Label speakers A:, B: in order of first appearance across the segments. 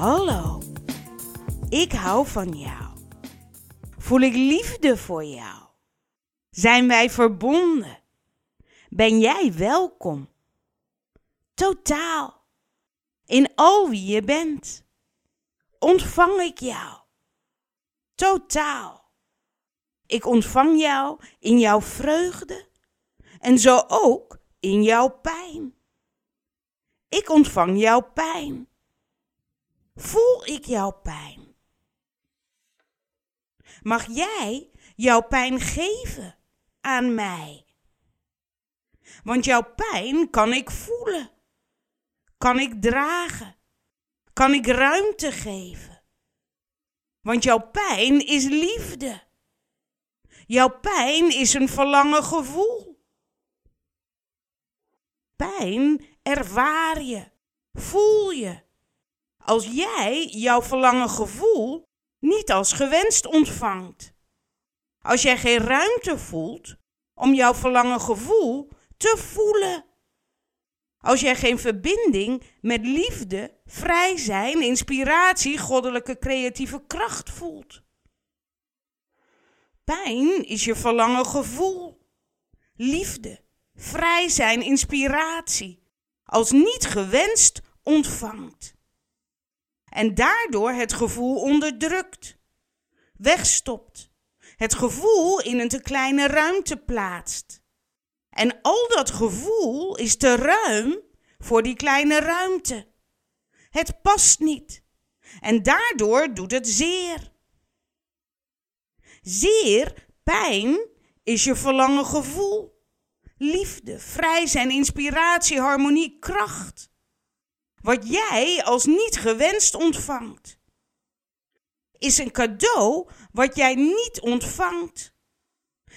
A: Hallo, ik hou van jou. Voel ik liefde voor jou? Zijn wij verbonden? Ben jij welkom? Totaal. In al wie je bent. Ontvang ik jou. Totaal. Ik ontvang jou in jouw vreugde en zo ook in jouw pijn. Ik ontvang jouw pijn. Voel ik jouw pijn? Mag jij jouw pijn geven aan mij? Want jouw pijn kan ik voelen, kan ik dragen, kan ik ruimte geven. Want jouw pijn is liefde. Jouw pijn is een verlangen gevoel. Pijn ervaar je, voel je. Als jij jouw verlangen gevoel niet als gewenst ontvangt. Als jij geen ruimte voelt om jouw verlangen gevoel te voelen. Als jij geen verbinding met liefde, vrij zijn, inspiratie, goddelijke creatieve kracht voelt. Pijn is je verlangen gevoel. Liefde, vrij zijn, inspiratie. Als niet gewenst ontvangt. En daardoor het gevoel onderdrukt, wegstopt. Het gevoel in een te kleine ruimte plaatst. En al dat gevoel is te ruim voor die kleine ruimte. Het past niet. En daardoor doet het zeer. Zeer, pijn, is je verlangen gevoel. Liefde, vrij zijn, inspiratie, harmonie, kracht. Wat jij als niet gewenst ontvangt. Is een cadeau wat jij niet ontvangt.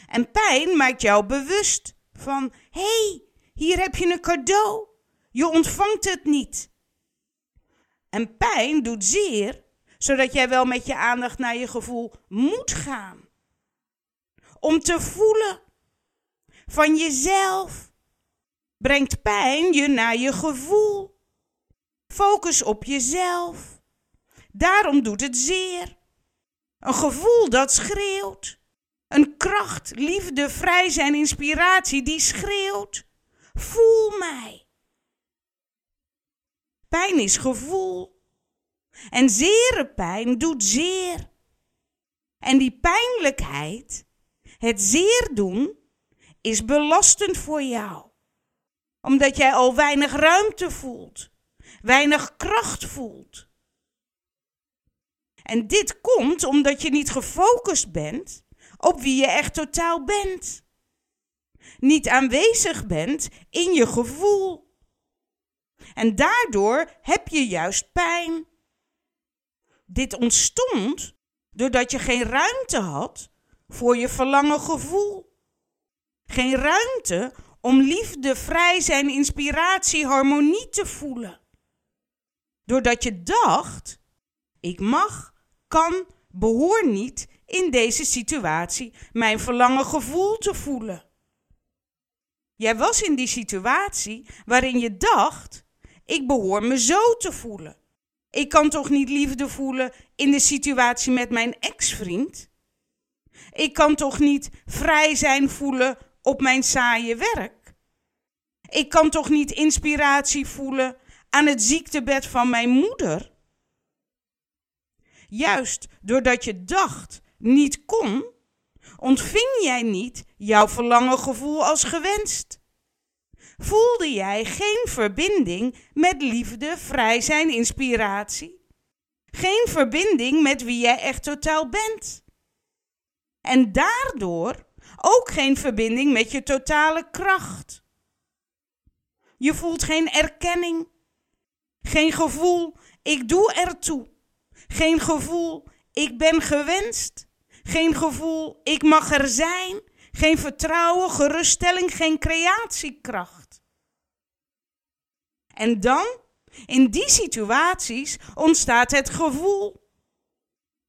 A: En pijn maakt jou bewust van: hé, hey, hier heb je een cadeau. Je ontvangt het niet. En pijn doet zeer, zodat jij wel met je aandacht naar je gevoel moet gaan. Om te voelen van jezelf. Brengt pijn je naar je gevoel. Focus op jezelf. Daarom doet het zeer. Een gevoel dat schreeuwt. Een kracht, liefde, vrij zijn, inspiratie die schreeuwt. Voel mij. Pijn is gevoel. En zere pijn doet zeer. En die pijnlijkheid, het zeer doen, is belastend voor jou. Omdat jij al weinig ruimte voelt, weinig kracht voelt. En dit komt omdat je niet gefocust bent op wie je echt totaal bent. Niet aanwezig bent in je gevoel. En daardoor heb je juist pijn. Dit ontstond doordat je geen ruimte had voor je verlangen gevoel. Geen ruimte om liefde, vrij zijn, inspiratie, harmonie te voelen. Doordat je dacht: ik mag, kan, behoor niet in deze situatie mijn verlangen gevoel te voelen. Jij was in die situatie waarin je dacht: ik behoor me zo te voelen. Ik kan toch niet liefde voelen in de situatie met mijn ex-vriend? Ik kan toch niet vrij zijn voelen op mijn saaie werk? Ik kan toch niet inspiratie voelen aan het ziektebed van mijn moeder? Juist doordat je dacht niet kon, ontving jij niet jouw verlangen gevoel als gewenst. Voelde jij geen verbinding met liefde, vrij zijn, inspiratie? Geen verbinding met wie jij echt totaal bent. En daardoor ook geen verbinding met je totale kracht. Je voelt geen erkenning, geen gevoel, ik doe ertoe. Geen gevoel, ik ben gewenst. Geen gevoel, ik mag er zijn. Geen vertrouwen, geruststelling, geen creatiekracht. En dan, in die situaties, ontstaat het gevoel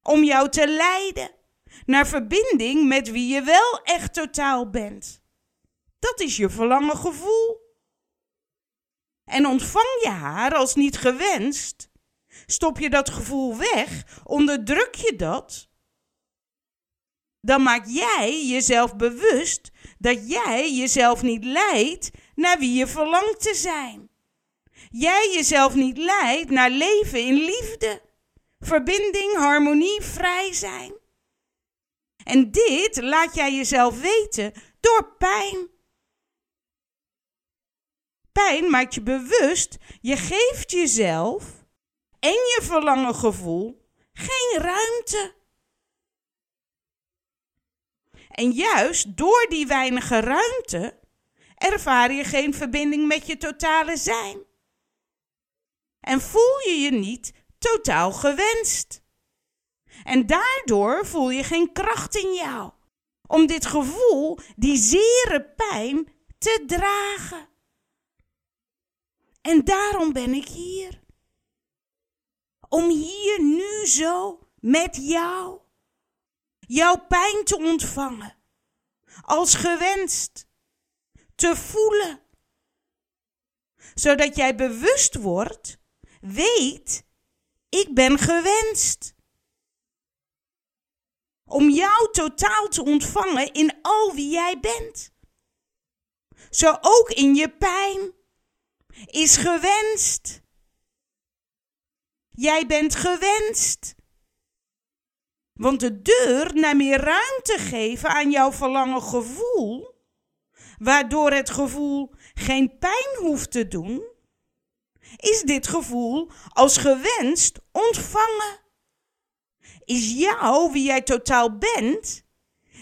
A: om jou te leiden naar verbinding met wie je wel echt totaal bent. Dat is je verlangen gevoel. En ontvang je haar als niet gewenst, Stop je dat gevoel weg, onderdruk je dat, dan maak jij jezelf bewust dat jij jezelf niet leidt naar wie je verlangt te zijn. Jij jezelf niet leidt naar leven in liefde, verbinding, harmonie, vrij zijn. En dit laat jij jezelf weten door pijn. Pijn maakt je bewust, je geeft jezelf en je verlangen gevoel geen ruimte. En juist door die weinige ruimte ervaar je geen verbinding met je totale zijn. En voel je je niet totaal gewenst. En daardoor voel je geen kracht in jou om dit gevoel, die zere pijn, te dragen. En daarom ben ik hier. Om hier nu zo met jou jouw pijn te ontvangen, als gewenst, te voelen, zodat jij bewust wordt, weet, ik ben gewenst. Om jou totaal te ontvangen in al wie jij bent. Zo ook in je pijn is gewenst. Jij bent gewenst. Want de deur naar meer ruimte geven aan jouw verlangen gevoel, waardoor het gevoel geen pijn hoeft te doen, is dit gevoel als gewenst ontvangen. Is jou wie jij totaal bent,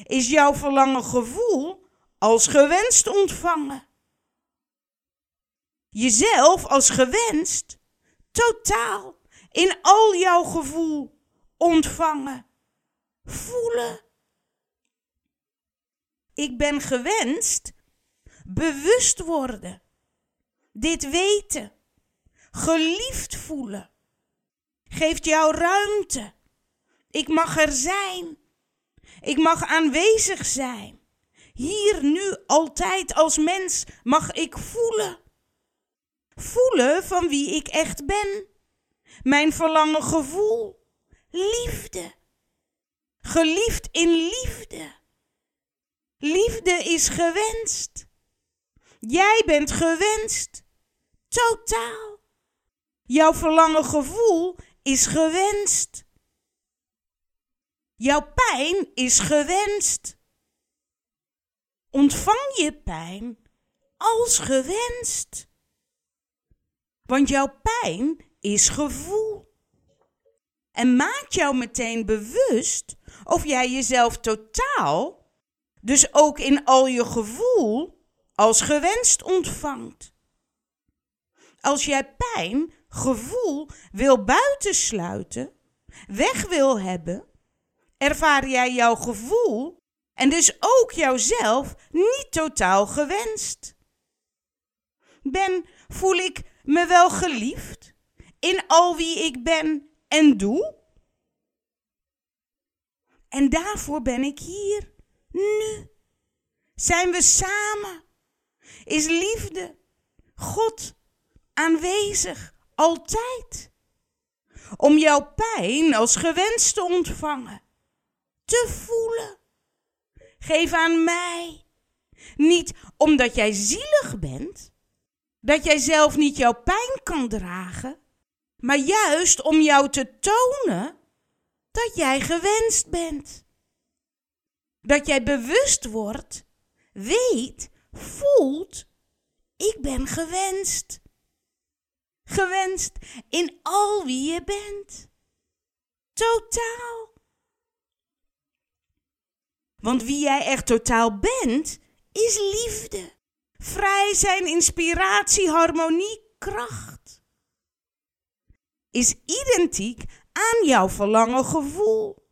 A: is jouw verlangen gevoel als gewenst ontvangen. Jezelf als gewenst, totaal, in al jouw gevoel ontvangen voelen. Ik ben gewenst bewust worden, dit weten, geliefd voelen. Geeft jou ruimte. Ik mag er zijn. Ik mag aanwezig zijn. Hier, nu, altijd als mens mag ik voelen. Voelen van wie ik echt ben. Mijn verlangen gevoel. Liefde. Geliefd in liefde. Liefde is gewenst. Jij bent gewenst. Totaal. Jouw verlangen gevoel is gewenst. Jouw pijn is gewenst. Ontvang je pijn als gewenst. Want jouw pijn is gevoel. En maakt jou meteen bewust of jij jezelf totaal, dus ook in al je gevoel, als gewenst ontvangt. Als jij pijn, gevoel wil buitensluiten, weg wil hebben, ervaar jij jouw gevoel en dus ook jouzelf niet totaal gewenst. Ben, voel ik me wel geliefd in al wie ik ben en doe? En daarvoor ben ik hier, nu. Zijn we samen? Is liefde, God, aanwezig, altijd? Om jouw pijn als gewenst te ontvangen, te voelen. Geef aan mij. Niet omdat jij zielig bent, dat jij zelf niet jouw pijn kan dragen, maar juist om jou te tonen dat jij gewenst bent. Dat jij bewust wordt, weet, voelt, ik ben gewenst. Gewenst in al wie je bent. Totaal. Want wie jij echt totaal bent, is liefde. Vrij zijn, inspiratie, harmonie, kracht. Is identiek aan jouw verlangen gevoel.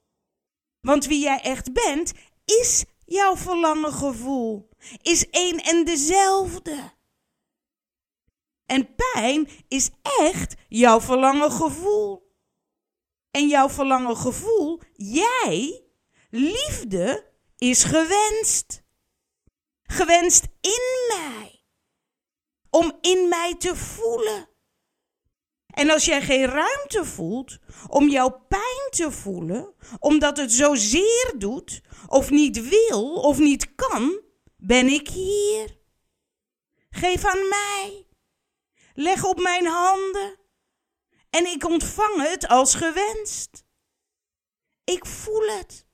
A: Want wie jij echt bent, is jouw verlangen gevoel. Is één en dezelfde. En pijn is echt jouw verlangen gevoel. En jouw verlangen gevoel, jij, liefde, is gewenst. Gewenst in mij. Om in mij te voelen. En als jij geen ruimte voelt om jouw pijn te voelen, omdat het zo zeer doet, of niet wil of niet kan, ben ik hier. Geef aan mij. Leg op mijn handen en ik ontvang het als gewenst. Ik voel het.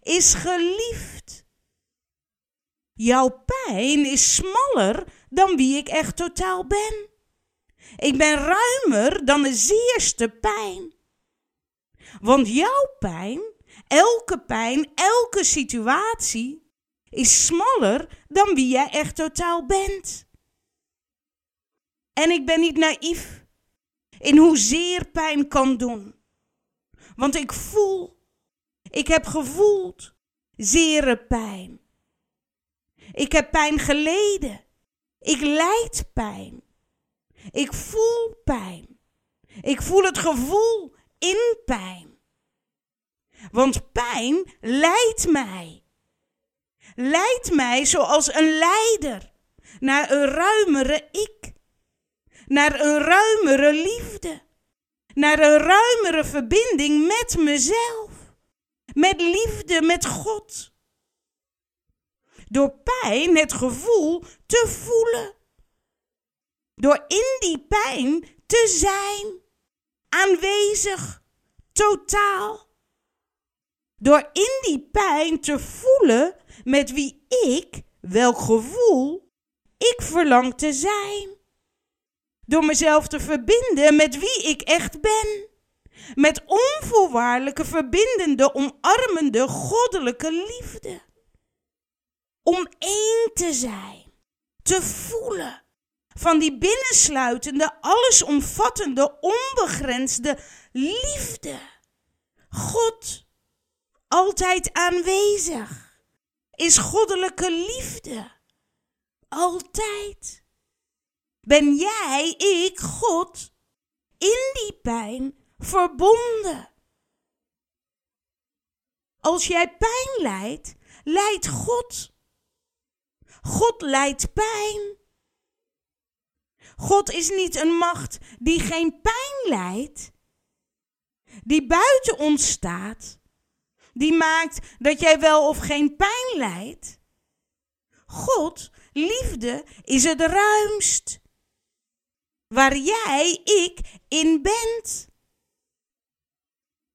A: Is geliefd. Jouw pijn is smaller dan wie ik echt totaal ben. Ik ben ruimer dan de zeerste pijn. Want jouw pijn, elke pijn, elke situatie, is smaller dan wie jij echt totaal bent. En ik ben niet naïef in hoezeer pijn kan doen. Want ik voel, ik heb gevoeld zere pijn. Ik heb pijn geleden. Ik lijd pijn. Ik voel pijn. Ik voel het gevoel in pijn. Want pijn leidt mij. Leidt mij zoals een leider naar een ruimere ik. Naar een ruimere liefde. Naar een ruimere verbinding met mezelf. Met liefde met God. Door pijn het gevoel te voelen. Door in die pijn te zijn. Aanwezig. Totaal. Door in die pijn te voelen met wie ik, welk gevoel, ik verlang te zijn. Door mezelf te verbinden met wie ik echt ben. Met onvoorwaardelijke, verbindende, omarmende, goddelijke liefde. Om één te zijn, te voelen van die binnensluitende, allesomvattende, onbegrensde liefde. God, altijd aanwezig, is goddelijke liefde. Altijd. Ben jij, ik, God, in die pijn verbonden. Als jij pijn lijdt, lijdt God. God lijdt pijn. God is niet een macht die geen pijn lijdt, die buiten ons staat, die maakt dat jij wel of geen pijn lijdt. God, liefde, is het ruimst. Waar jij, ik, in bent.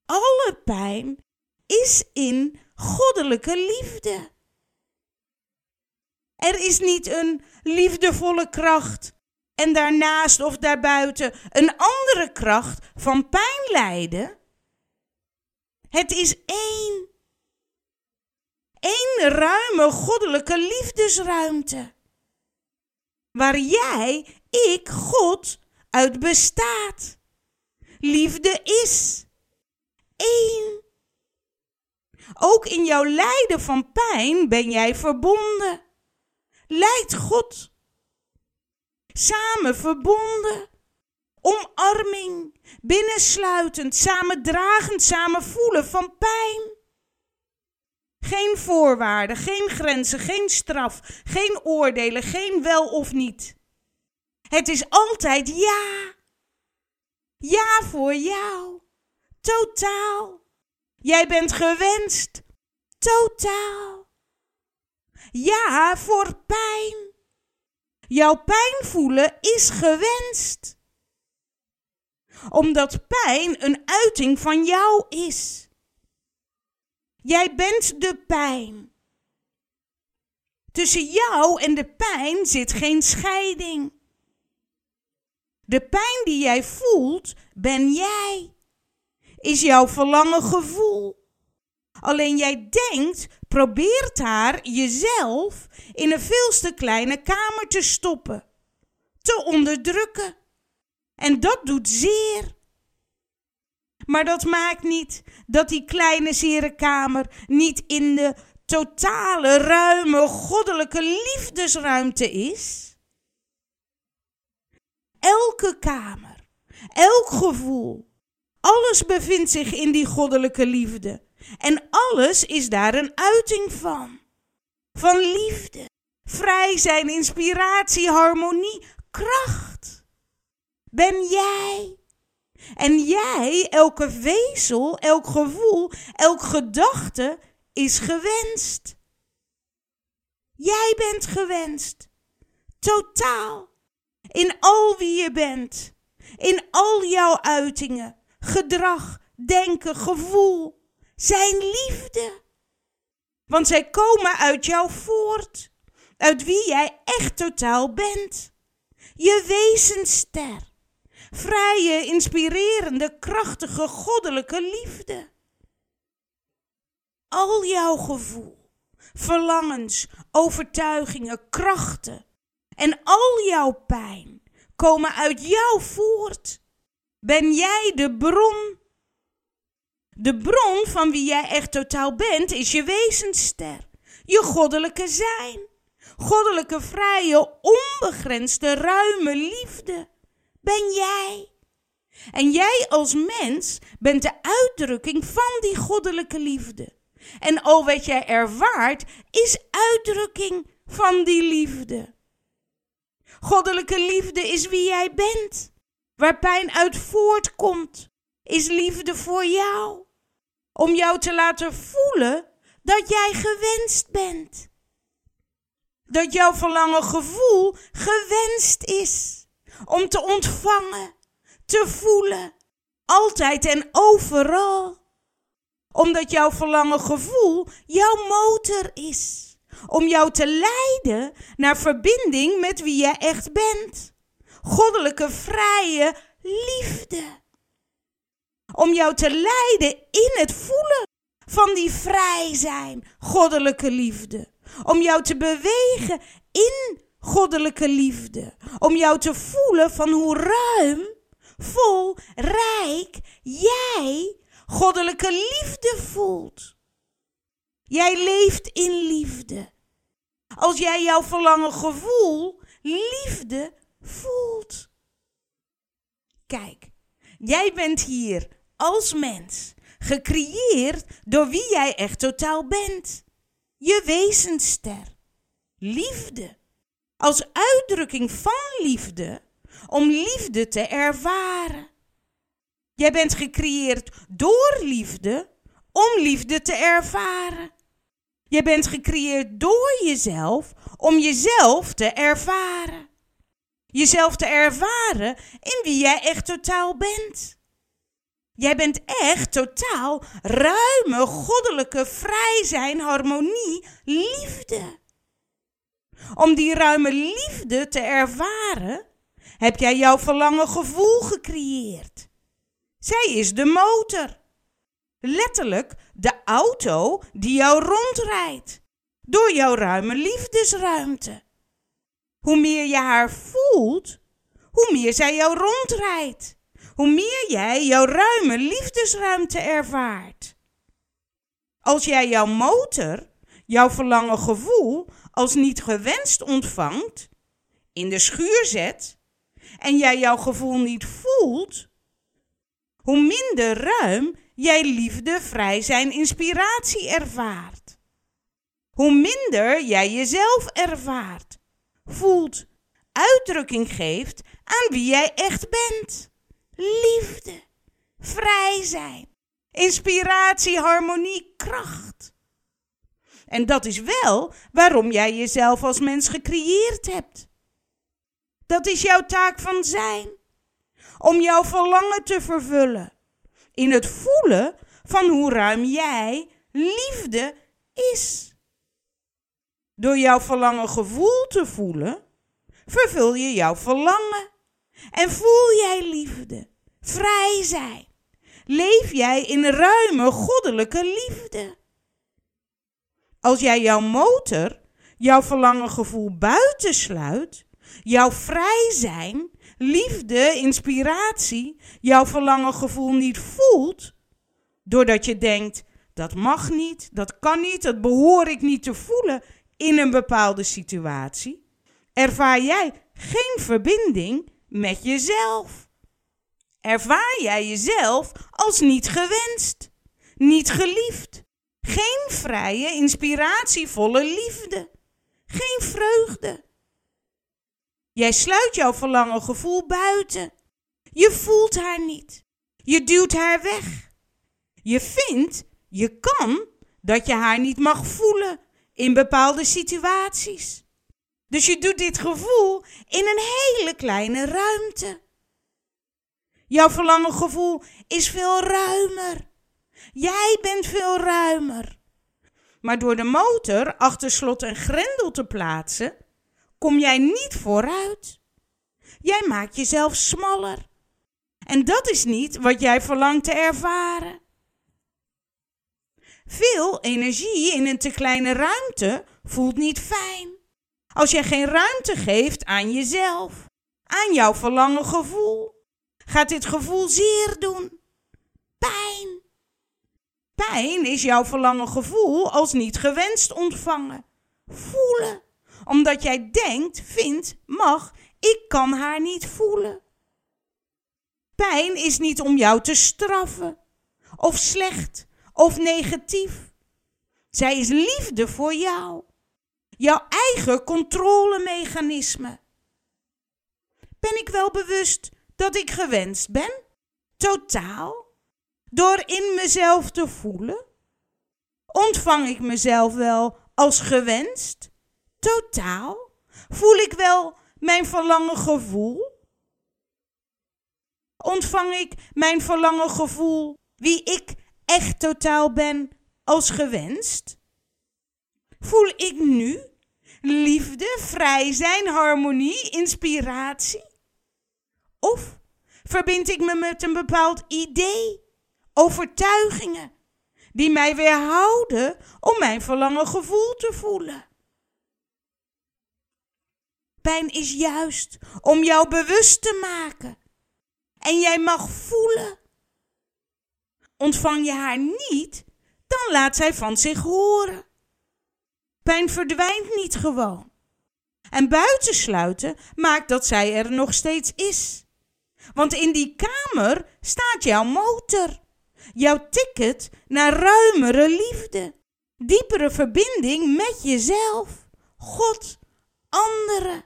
A: Alle pijn is in goddelijke liefde. Er is niet een liefdevolle kracht en daarnaast of daarbuiten een andere kracht van pijn lijden. Het is één. Eén ruime goddelijke liefdesruimte. Waar jij, ik, God, uit bestaat. Liefde is. Eén. Ook in jouw lijden van pijn ben jij verbonden. Leidt God samen verbonden. Omarming, binnensluitend, samen dragend, samen voelen van pijn. Geen voorwaarden, geen grenzen, geen straf, geen oordelen, geen wel of niet. Het is altijd ja. Ja voor jou. Totaal. Jij bent gewenst. Totaal. Ja voor pijn. Jouw pijn voelen is gewenst. Omdat pijn een uiting van jou is. Jij bent de pijn. Tussen jou en de pijn zit geen scheiding. De pijn die jij voelt, ben jij. Is jouw verlangen gevoel. Alleen jij denkt, probeert haar jezelf in een veel te kleine kamer te stoppen, te onderdrukken. En dat doet zeer. Maar dat maakt niet dat die kleine zere kamer niet in de totale, ruime, goddelijke liefdesruimte is. Elke kamer, elk gevoel, alles bevindt zich in die goddelijke liefde. En alles is daar een uiting van. Van liefde, vrij zijn, inspiratie, harmonie, kracht. ben jij. En jij, elke wezel, elk gevoel, elk gedachte is gewenst. Jij bent gewenst. Totaal. In al wie je bent. In al jouw uitingen, gedrag, denken, gevoel. Zijn liefde. Want zij komen uit jou voort. Uit wie jij echt totaal bent. Je wezenster. Vrije, inspirerende, krachtige, goddelijke liefde. Al jouw gevoel, verlangens, overtuigingen, krachten en al jouw pijn komen uit jou voort. Ben jij de bron? De bron van wie jij echt totaal bent is je wezensster, je goddelijke zijn, goddelijke, vrije, onbegrensde, ruime liefde. Ben jij? En jij als mens bent de uitdrukking van die goddelijke liefde. En al wat jij ervaart is uitdrukking van die liefde. Goddelijke liefde is wie jij bent. Waar pijn uit voortkomt, is liefde voor jou. Om jou te laten voelen dat jij gewenst bent. Dat jouw verlangen gevoel gewenst is. Om te ontvangen, te voelen, altijd en overal. Omdat jouw verlangen gevoel jouw motor is om jou te leiden naar verbinding met wie jij echt bent. Goddelijke, vrije liefde. Om jou te leiden in het voelen van die vrij zijn, goddelijke liefde. Om jou te bewegen in goddelijke liefde. Om jou te voelen van hoe ruim, vol, rijk jij goddelijke liefde voelt. Jij leeft in liefde. Als jij jouw verlangen gevoel, liefde voelt. Kijk, jij bent hier als mens, gecreëerd door wie jij echt totaal bent. Je wezenster. Liefde. Als uitdrukking van liefde, om liefde te ervaren. Jij bent gecreëerd door liefde, om liefde te ervaren. Je bent gecreëerd door jezelf om jezelf te ervaren. Jezelf te ervaren in wie jij echt totaal bent. Jij bent echt totaal ruime, goddelijke, vrij zijn, harmonie, liefde. Om die ruime liefde te ervaren, heb jij jouw verlangen gevoel gecreëerd. Zij is de motor. Letterlijk de auto die jou rondrijdt. Door jouw ruime liefdesruimte. Hoe meer je haar voelt, hoe meer zij jou rondrijdt. Hoe meer jij jouw ruime liefdesruimte ervaart. Als jij jouw motor, jouw verlangen gevoel, als niet gewenst ontvangt, in de schuur zet en jij jouw gevoel niet voelt, hoe minder ruim jij liefde, vrij zijn, inspiratie ervaart. Hoe minder jij jezelf ervaart, voelt, uitdrukking geeft aan wie jij echt bent. Liefde, vrij zijn, inspiratie, harmonie, kracht. En dat is wel waarom jij jezelf als mens gecreëerd hebt. Dat is jouw taak van zijn. Om jouw verlangen te vervullen in het voelen van hoe ruim jij liefde is. Door jouw verlangen gevoel te voelen, vervul je jouw verlangen en voel jij liefde, vrij zijn. Leef jij in ruime goddelijke liefde. Als jij jouw motor, jouw verlangen gevoel buitensluit, jouw vrij zijn liefde, inspiratie, jouw verlangen gevoel niet voelt, doordat je denkt, dat mag niet, dat kan niet, dat behoor ik niet te voelen in een bepaalde situatie, ervaar jij geen verbinding met jezelf. Ervaar jij jezelf als niet gewenst, niet geliefd, geen vrije, inspiratievolle liefde, geen vreugde Jij sluit jouw verlangen gevoel buiten. Je voelt haar niet. Je duwt haar weg. Je vindt, je kan, dat je haar niet mag voelen in bepaalde situaties. Dus je doet dit gevoel in een hele kleine ruimte. Jouw verlangen gevoel is veel ruimer. Jij bent veel ruimer. Maar door de motor achter slot en grendel te plaatsen, kom jij niet vooruit. Jij maakt jezelf smaller. En dat is niet wat jij verlangt te ervaren. Veel energie in een te kleine ruimte voelt niet fijn. Als jij geen ruimte geeft aan jezelf, aan jouw verlangen gevoel, gaat dit gevoel zeer doen. Pijn. Pijn is jouw verlangen gevoel als niet gewenst ontvangen. Voelen. Omdat jij denkt, vindt, mag, ik kan haar niet voelen. Pijn is niet om jou te straffen, of slecht, of negatief. Zij is liefde voor jou. Jouw eigen controlemechanisme. Ben ik wel bewust dat ik gewenst ben? Totaal. Door in mezelf te voelen? Ontvang ik mezelf wel als gewenst? Totaal. Voel ik wel mijn verlangen gevoel? Ontvang ik mijn verlangen gevoel, wie ik echt totaal ben, als gewenst? Voel ik nu liefde, vrij zijn, harmonie, inspiratie? Of verbind ik me met een bepaald idee, overtuigingen, die mij weerhouden om mijn verlangen gevoel te voelen? Pijn is juist om jou bewust te maken. En jij mag voelen. Ontvang je haar niet, dan laat zij van zich horen. Pijn verdwijnt niet gewoon. En buitensluiten maakt dat zij er nog steeds is. Want in die kamer staat jouw motor. Jouw ticket naar ruimere liefde. Diepere verbinding met jezelf, God, anderen.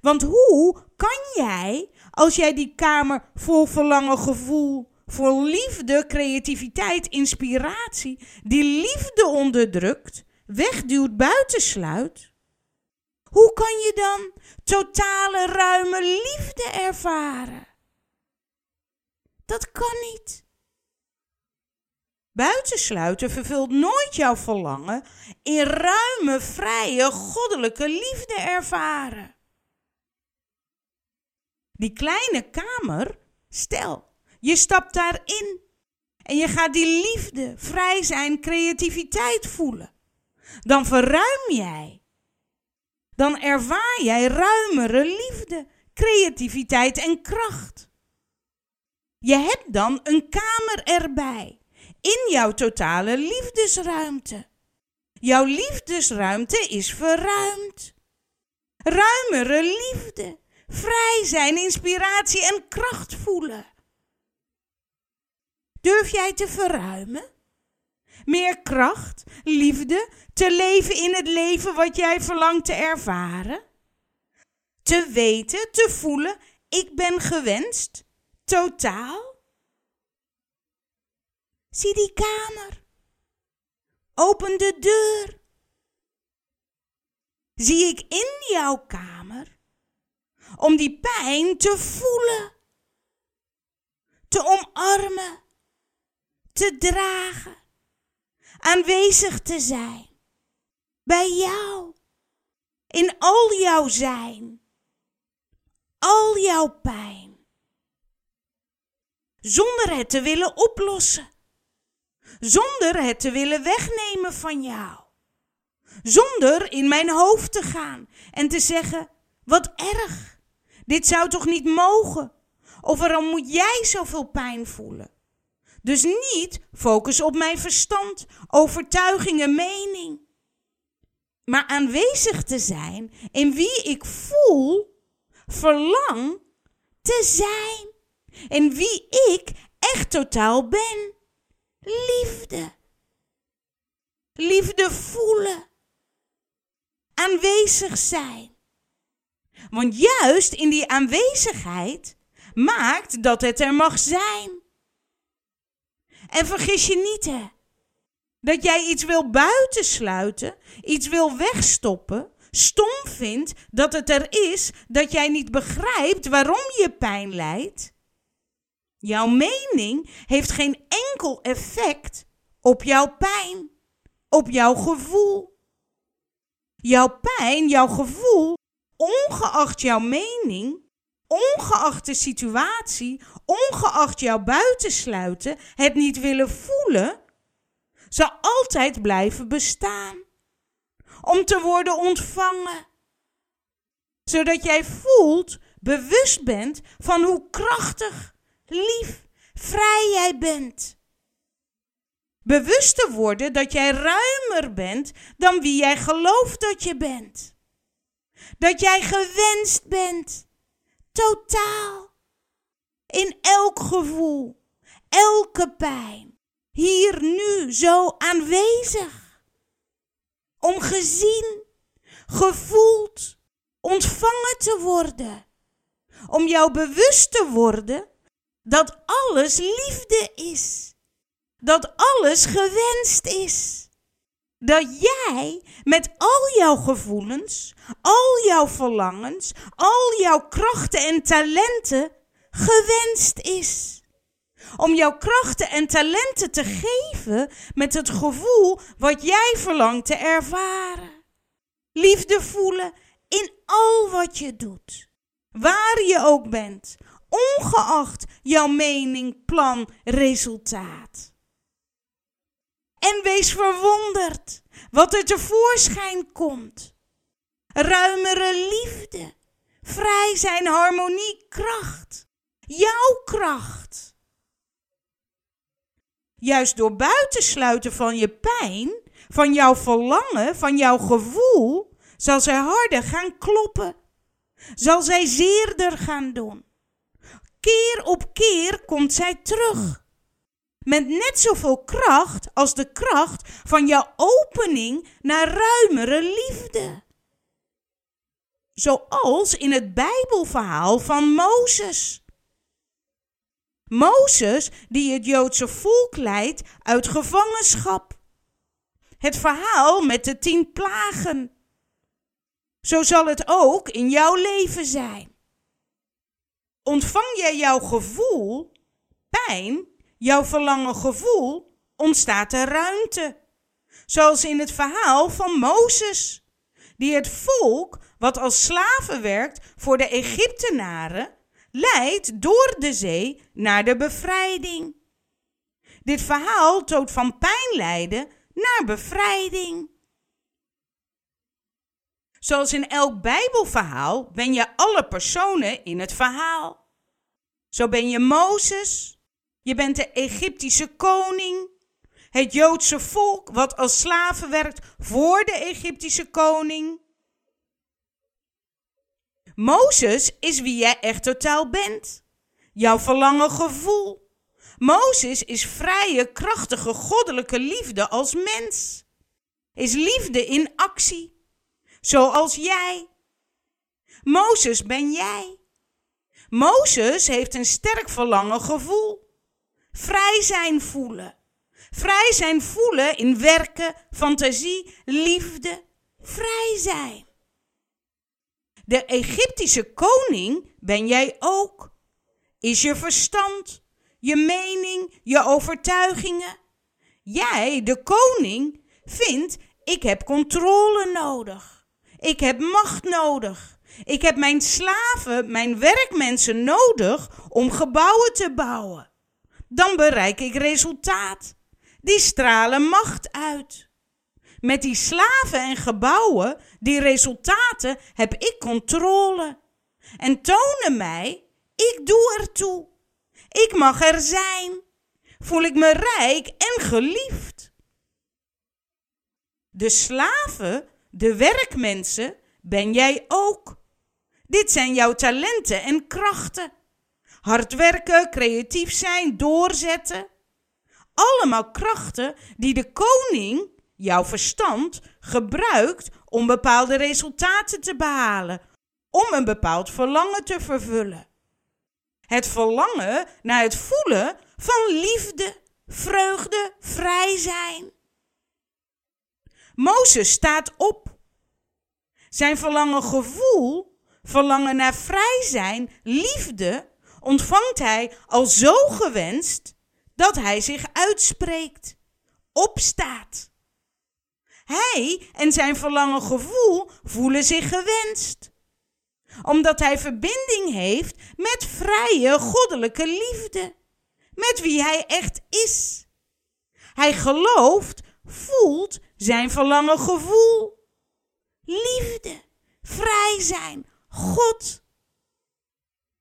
A: Want hoe kan jij, als jij die kamer vol verlangen, gevoel, vol liefde, creativiteit, inspiratie, die liefde onderdrukt, wegduwt, buitensluit? Hoe kan je dan totale ruime liefde ervaren? Dat kan niet. Buitensluiten vervult nooit jouw verlangen in ruime, vrije, goddelijke liefde ervaren. Die kleine kamer, stel, je stapt daarin en je gaat die liefde, vrij zijn, creativiteit voelen. Dan verruim jij. Dan ervaar jij ruimere liefde, creativiteit en kracht. Je hebt dan een kamer erbij, in jouw totale liefdesruimte. Jouw liefdesruimte is verruimd. Ruimere liefde, Vrij zijn, inspiratie en kracht voelen. Durf jij te verruimen? Meer kracht, liefde, te leven in het leven wat jij verlangt te ervaren? Te weten, te voelen, ik ben gewenst, totaal? Zie die kamer. Open de deur. Zie ik in jouw kamer om die pijn te voelen, te omarmen, te dragen, aanwezig te zijn bij jou, in al jouw zijn, al jouw pijn, zonder het te willen oplossen, zonder het te willen wegnemen van jou, zonder in mijn hoofd te gaan en te zeggen: wat erg. Dit zou toch niet mogen? Of waarom moet jij zoveel pijn voelen? Dus niet focus op mijn verstand, overtuigingen, mening. Maar aanwezig te zijn in wie ik voel, verlang te zijn. En wie ik echt totaal ben. Liefde. Liefde voelen. Aanwezig zijn. Want juist in die aanwezigheid maakt dat het er mag zijn. En vergis je niet, hè, dat jij iets wil buitensluiten, iets wil wegstoppen, stom vindt dat het er is, dat jij niet begrijpt waarom je pijn lijdt. Jouw mening heeft geen enkel effect op jouw pijn, op jouw gevoel. Jouw pijn, jouw gevoel, ongeacht jouw mening, ongeacht de situatie, ongeacht jouw buitensluiten, het niet willen voelen, zal altijd blijven bestaan. Om te worden ontvangen. Zodat jij voelt, bewust bent van hoe krachtig, lief, vrij jij bent. Bewust te worden dat jij ruimer bent dan wie jij gelooft dat je bent. Dat jij gewenst bent. Totaal. In elk gevoel, elke pijn. Hier nu zo aanwezig. Om gezien, gevoeld, ontvangen te worden. Om jou bewust te worden dat alles liefde is. Dat alles gewenst is. Dat jij met al jouw gevoelens, al jouw verlangens, al jouw krachten en talenten gewenst is. Om jouw krachten en talenten te geven met het gevoel wat jij verlangt te ervaren. Liefde voelen in al wat je doet. Waar je ook bent, ongeacht jouw mening, plan, resultaat. En wees verwonderd wat er tevoorschijn komt. Ruimere liefde, vrij zijn, harmonie, kracht. Jouw kracht. Juist door buitensluiten van je pijn, van jouw verlangen, van jouw gevoel, zal zij harder gaan kloppen. Zal zij zeerder gaan doen. Keer op keer komt zij terug. Met net zoveel kracht als de kracht van jouw opening naar ruimere liefde. Zoals in het Bijbelverhaal van Mozes. Mozes die het Joodse volk leidt uit gevangenschap. Het verhaal met de tien plagen. Zo zal het ook in jouw leven zijn. Ontvang jij jouw gevoel, pijn, jouw verlangen gevoel, ontstaat er ruimte. Zoals in het verhaal van Mozes, die het volk wat als slaven werkt voor de Egyptenaren, leidt door de zee naar de bevrijding. Dit verhaal toont van pijnlijden naar bevrijding. Zoals in elk Bijbelverhaal ben je alle personen in het verhaal. Zo ben je Mozes, je bent de Egyptische koning, het Joodse volk wat als slaven werkt voor de Egyptische koning. Mozes is wie jij echt totaal bent. Jouw verlangen gevoel. Mozes is vrije, krachtige, goddelijke liefde als mens. Is liefde in actie zoals jij. Mozes ben jij. Mozes heeft een sterk verlangen gevoel. Vrij zijn voelen. Vrij zijn voelen in werken, fantasie, liefde. Vrij zijn. De Egyptische koning ben jij ook. Is je verstand, je mening, je overtuigingen. Jij, de koning, vindt ik heb controle nodig. Ik heb macht nodig. Ik heb mijn slaven, mijn werkmensen nodig om gebouwen te bouwen. Dan bereik ik resultaat. Die stralen macht uit. Met die slaven en gebouwen, die resultaten, heb ik controle. En tonen mij, ik doe ertoe. Ik mag er zijn. Voel ik me rijk en geliefd. De slaven de werkmensen ben jij ook. Dit zijn jouw talenten en krachten. Hard werken, creatief zijn, doorzetten. Allemaal krachten die de koning, jouw verstand, gebruikt om bepaalde resultaten te behalen, om een bepaald verlangen te vervullen. Het verlangen naar het voelen van liefde, vreugde, vrij zijn. Mozes staat op. Zijn verlangen gevoel, verlangen naar vrij zijn, liefde, ontvangt hij al zo gewenst dat hij zich uitspreekt, opstaat. Hij en zijn verlangen gevoel voelen zich gewenst omdat hij verbinding heeft met vrije goddelijke liefde, met wie hij echt is. Hij gelooft, voelt zijn verlangen gevoel. Liefde, vrij zijn, God.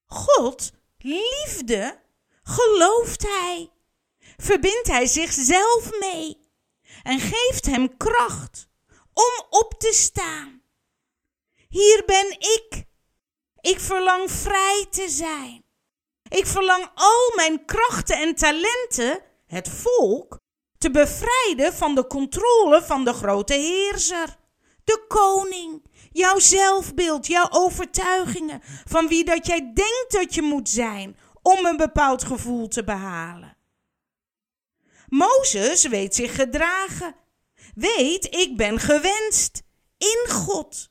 A: God, liefde, gelooft hij. Verbindt hij zichzelf mee en geeft hem kracht om op te staan. Hier ben ik, ik verlang vrij te zijn. Ik verlang al mijn krachten en talenten, het volk, te bevrijden van de controle van de grote heerser, de koning, jouw zelfbeeld, jouw overtuigingen, van wie dat jij denkt dat je moet zijn om een bepaald gevoel te behalen. Mozes weet zich gedragen, weet ik ben gewenst in God.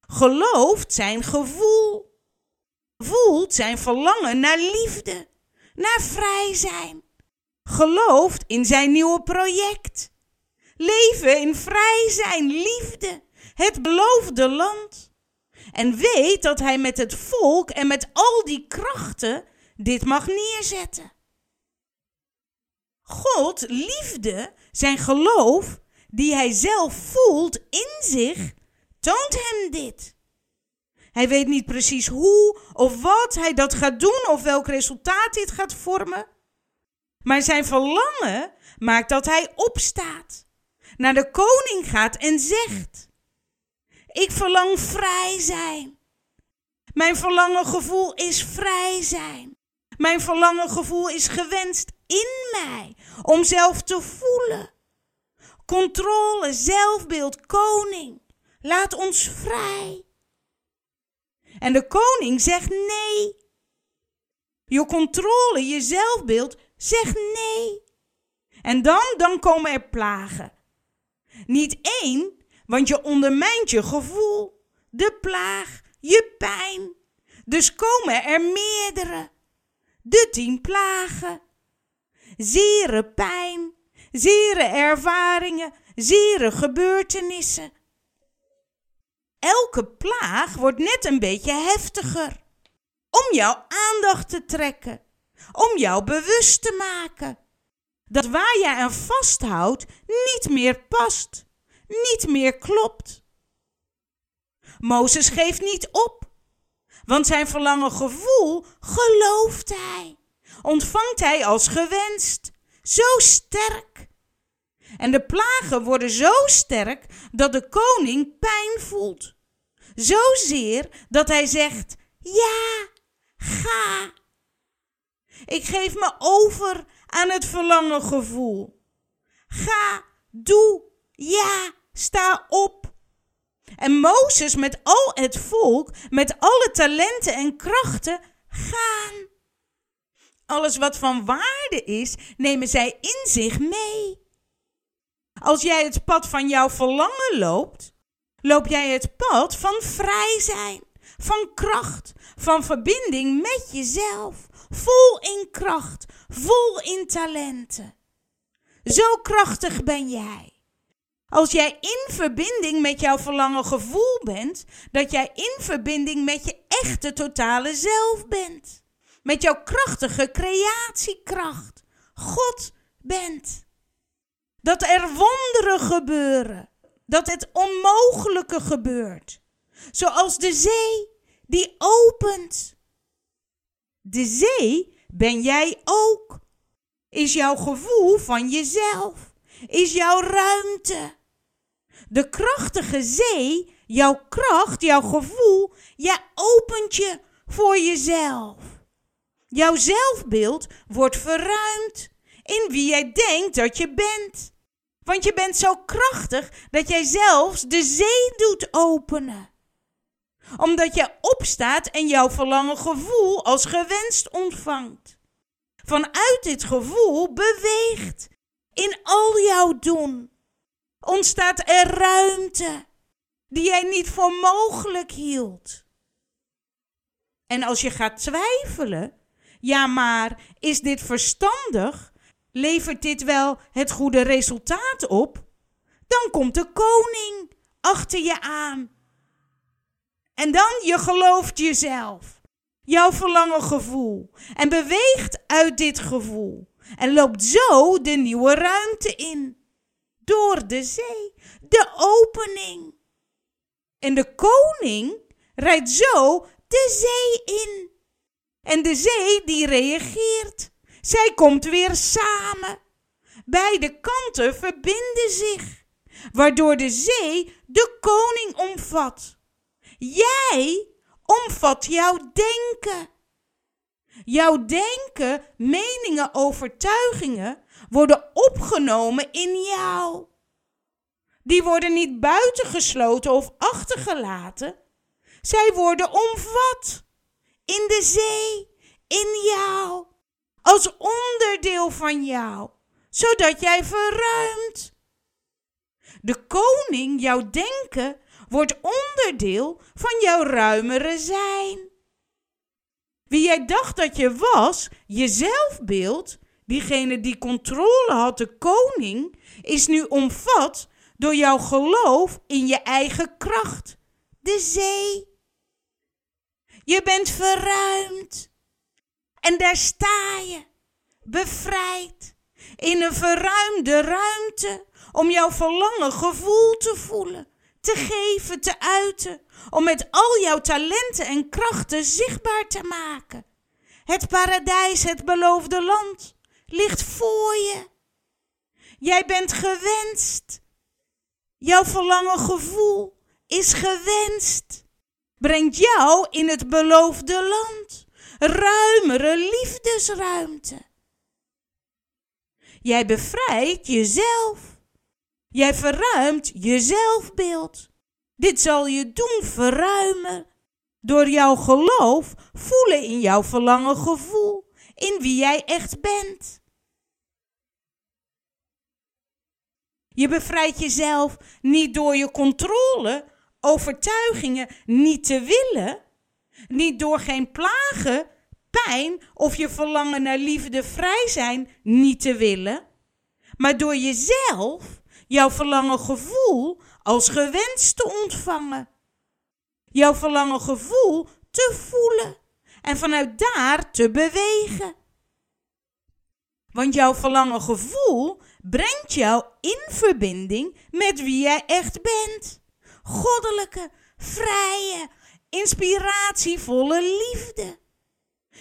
A: Gelooft zijn gevoel, voelt zijn verlangen naar liefde, naar vrij zijn, gelooft in zijn nieuwe project, leven in vrij zijn, liefde, het beloofde land. En weet dat hij met het volk en met al die krachten dit mag neerzetten. God, liefde, zijn geloof, die hij zelf voelt in zich, toont hem dit. Hij weet niet precies hoe of wat hij dat gaat doen of welk resultaat dit gaat vormen. Maar zijn verlangen maakt dat hij opstaat, naar de koning gaat en zegt: Ik verlang vrij zijn. Mijn verlangen gevoel is vrij zijn. Mijn verlangen gevoel is gewenst in mij om zelf te voelen. Controle, zelfbeeld, koning. Laat ons vrij. En de koning zegt nee. Je controle, je zelfbeeld zegt nee. En dan, dan komen er plagen. Niet één, want je ondermijnt je gevoel, de plaag, je pijn. Dus komen er meerdere. De tien plagen. Zere pijn, zere ervaringen, zere gebeurtenissen. Elke plaag wordt net een beetje heftiger. Om jouw aandacht te trekken. Om jou bewust te maken. Dat waar jij aan vasthoudt niet meer past. Niet meer klopt. Mozes geeft niet op. Want zijn verlangen gevoel gelooft hij. Ontvangt hij als gewenst. Zo sterk. En de plagen worden zo sterk dat de koning pijn voelt. Zozeer dat hij zegt: Ja, ga. Ik geef me over aan het verlangen gevoel. Ga, doe, ja, sta op. En Mozes met al het volk, met alle talenten en krachten, gaan. Alles wat van waarde is, nemen zij in zich mee. Als jij het pad van jouw verlangen loopt, loop jij het pad van vrij zijn, van kracht, van verbinding met jezelf, vol in kracht, vol in talenten. Zo krachtig ben jij. Als jij in verbinding met jouw verlangen gevoel bent, dat jij in verbinding met je echte totale zelf bent. Met jouw krachtige creatiekracht. God bent. Dat er wonderen gebeuren. Dat het onmogelijke gebeurt. Zoals de zee die opent. De zee ben jij ook. Is jouw gevoel van jezelf. Is jouw ruimte. De krachtige zee, jouw kracht, jouw gevoel, jij opent je voor jezelf. Jouw zelfbeeld wordt verruimd in wie jij denkt dat je bent. Want je bent zo krachtig dat jij zelfs de zee doet openen. omdat je opstaat en jouw verlangen gevoel als gewenst ontvangt. Vanuit dit gevoel beweegt in al jouw doen. Ontstaat er ruimte die jij niet voor mogelijk hield. En als je gaat twijfelen, ja maar is dit verstandig? Levert dit wel het goede resultaat op? Dan komt de koning achter je aan. En dan je gelooft jezelf, jouw verlangen gevoel en beweegt uit dit gevoel en loopt zo de nieuwe ruimte in. Door de zee, de opening. En de koning rijdt zo de zee in. En de zee die reageert. Zij komt weer samen. Beide kanten verbinden zich, waardoor de zee de koning omvat. Jij omvat jouw denken. Jouw denken, meningen, overtuigingen worden opgenomen in jou. Die worden niet buitengesloten of achtergelaten. Zij worden omvat in de zee, in jou, als onderdeel van jou, zodat jij verruimt. De koning, jouw denken, wordt onderdeel van jouw ruimere zijn. Wie jij dacht dat je was, je zelfbeeld, diegene die controle had, de koning, is nu omvat door jouw geloof in je eigen kracht, de zee. Je bent verruimd. En daar sta je, bevrijd, in een verruimde ruimte om jouw verlangen gevoel te voelen, te geven, te uiten, om met al jouw talenten en krachten zichtbaar te maken. Het paradijs, het beloofde land, ligt voor je. Jij bent gewenst. Jouw verlangen gevoel is gewenst. Brengt jou in het beloofde land. Ruimere liefdesruimte. Jij bevrijdt jezelf. Jij verruimt je zelfbeeld. Dit zal je doen verruimen. Door jouw geloof voelen in jouw verlangen gevoel. In wie jij echt bent. Je bevrijdt jezelf niet door je controle, overtuigingen niet te willen, niet door geen plagen, pijn of je verlangen naar liefde vrij zijn niet te willen, maar door jezelf, jouw verlangen gevoel als gewenst te ontvangen. Jouw verlangen gevoel te voelen en vanuit daar te bewegen. Want jouw verlangen gevoel brengt jou in verbinding met wie jij echt bent. Goddelijke, vrije, inspiratievolle liefde.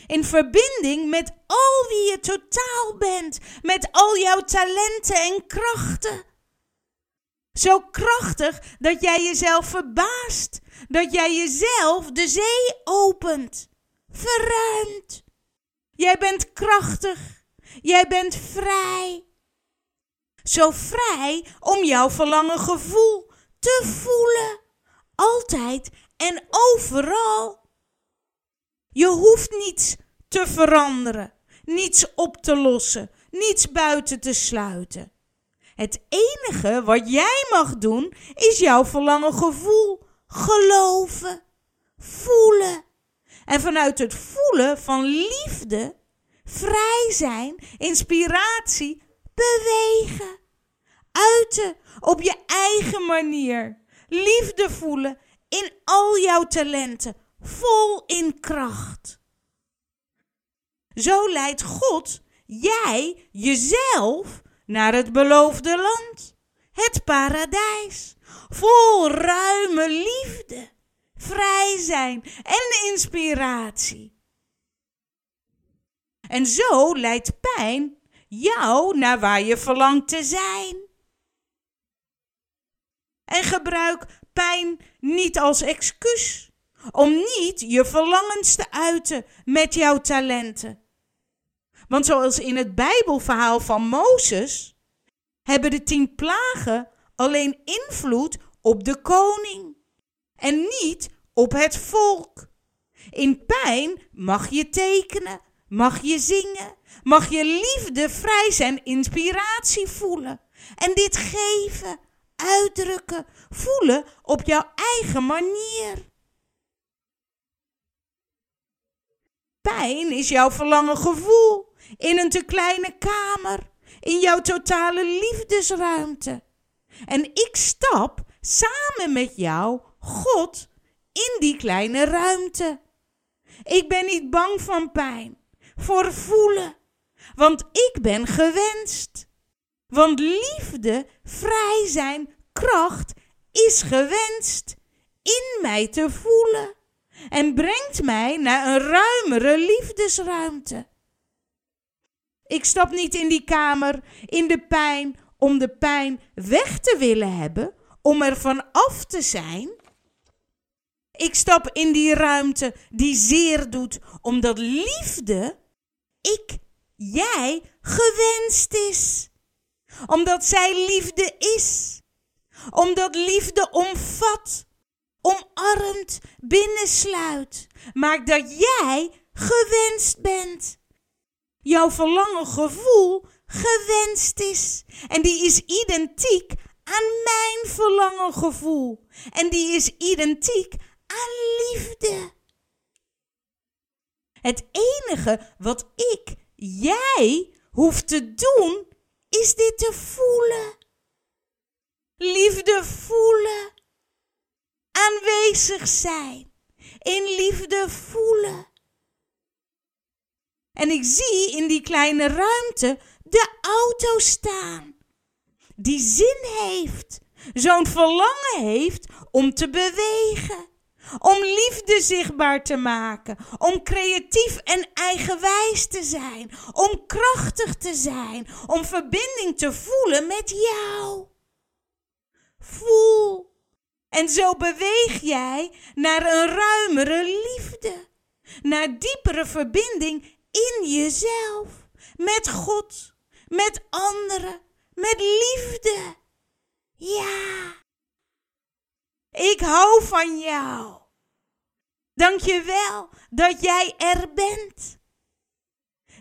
A: In verbinding met al wie je totaal bent, met al jouw talenten en krachten. Zo krachtig dat jij jezelf verbaast, dat jij jezelf de zee opent, verruimt. Jij bent krachtig, jij bent vrij. Zo vrij om jouw verlangen gevoel te voelen, altijd en overal. Je hoeft niets te veranderen, niets op te lossen, niets buiten te sluiten. Het enige wat jij mag doen is jouw verlangen gevoel geloven, voelen. En vanuit het voelen van liefde, vrij zijn, inspiratie, bewegen. Uiten op je eigen manier. Liefde voelen in al jouw talenten, vol in kracht. Zo leidt God jij jezelf naar het beloofde land, het paradijs, vol ruime liefde, vrij zijn en inspiratie. En zo leidt pijn jou naar waar je verlangt te zijn. En gebruik pijn niet als excuus om niet je verlangens te uiten met jouw talenten. Want zoals in het Bijbelverhaal van Mozes hebben de tien plagen alleen invloed op de koning en niet op het volk. In pijn mag je tekenen, mag je zingen, mag je liefde, vrij zijn, inspiratie voelen. En dit geven, uitdrukken, voelen op jouw eigen manier. Pijn is jouw verlangen gevoel in een te kleine kamer, in jouw totale liefdesruimte. En ik stap samen met jou, God, in die kleine ruimte. Ik ben niet bang van pijn, voor voelen, want ik ben gewenst. Want liefde, vrij zijn, kracht is gewenst in mij te voelen en brengt mij naar een ruimere liefdesruimte. Ik stap niet in die kamer in de pijn om de pijn weg te willen hebben, om er van af te zijn. Ik stap in die ruimte die zeer doet, omdat liefde, ik, jij, gewenst is. Omdat zij liefde is. Omdat liefde omvat, omarmt, binnensluit. Maakt dat jij gewenst bent. Jouw verlangen gevoel gewenst is. En die is identiek aan mijn verlangen gevoel. En die is identiek aan liefde. Het enige wat ik, jij, hoeft te doen, is dit te voelen. Liefde voelen. Aanwezig zijn. In liefde voelen. En ik zie in die kleine ruimte de auto staan. Die zin heeft. Zo'n verlangen heeft om te bewegen. Om liefde zichtbaar te maken. Om creatief en eigenwijs te zijn. Om krachtig te zijn. Om verbinding te voelen met jou. Voel. En zo beweeg jij naar een ruimere liefde. Naar diepere verbinding in jezelf. Met God. Met anderen. Met liefde. Ja. Ik hou van jou. Dank je wel dat jij er bent.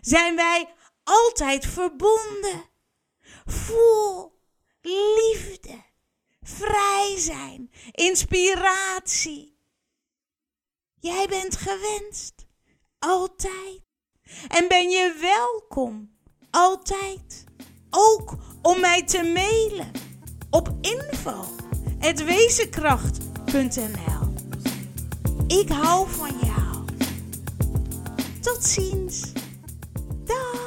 A: Zijn wij altijd verbonden. Voel liefde, vrij zijn, inspiratie. Jij bent gewenst, altijd. En ben je welkom, altijd. Ook om mij te mailen op info.wezenkracht.nl. Ik hou van jou. Tot ziens. Dag.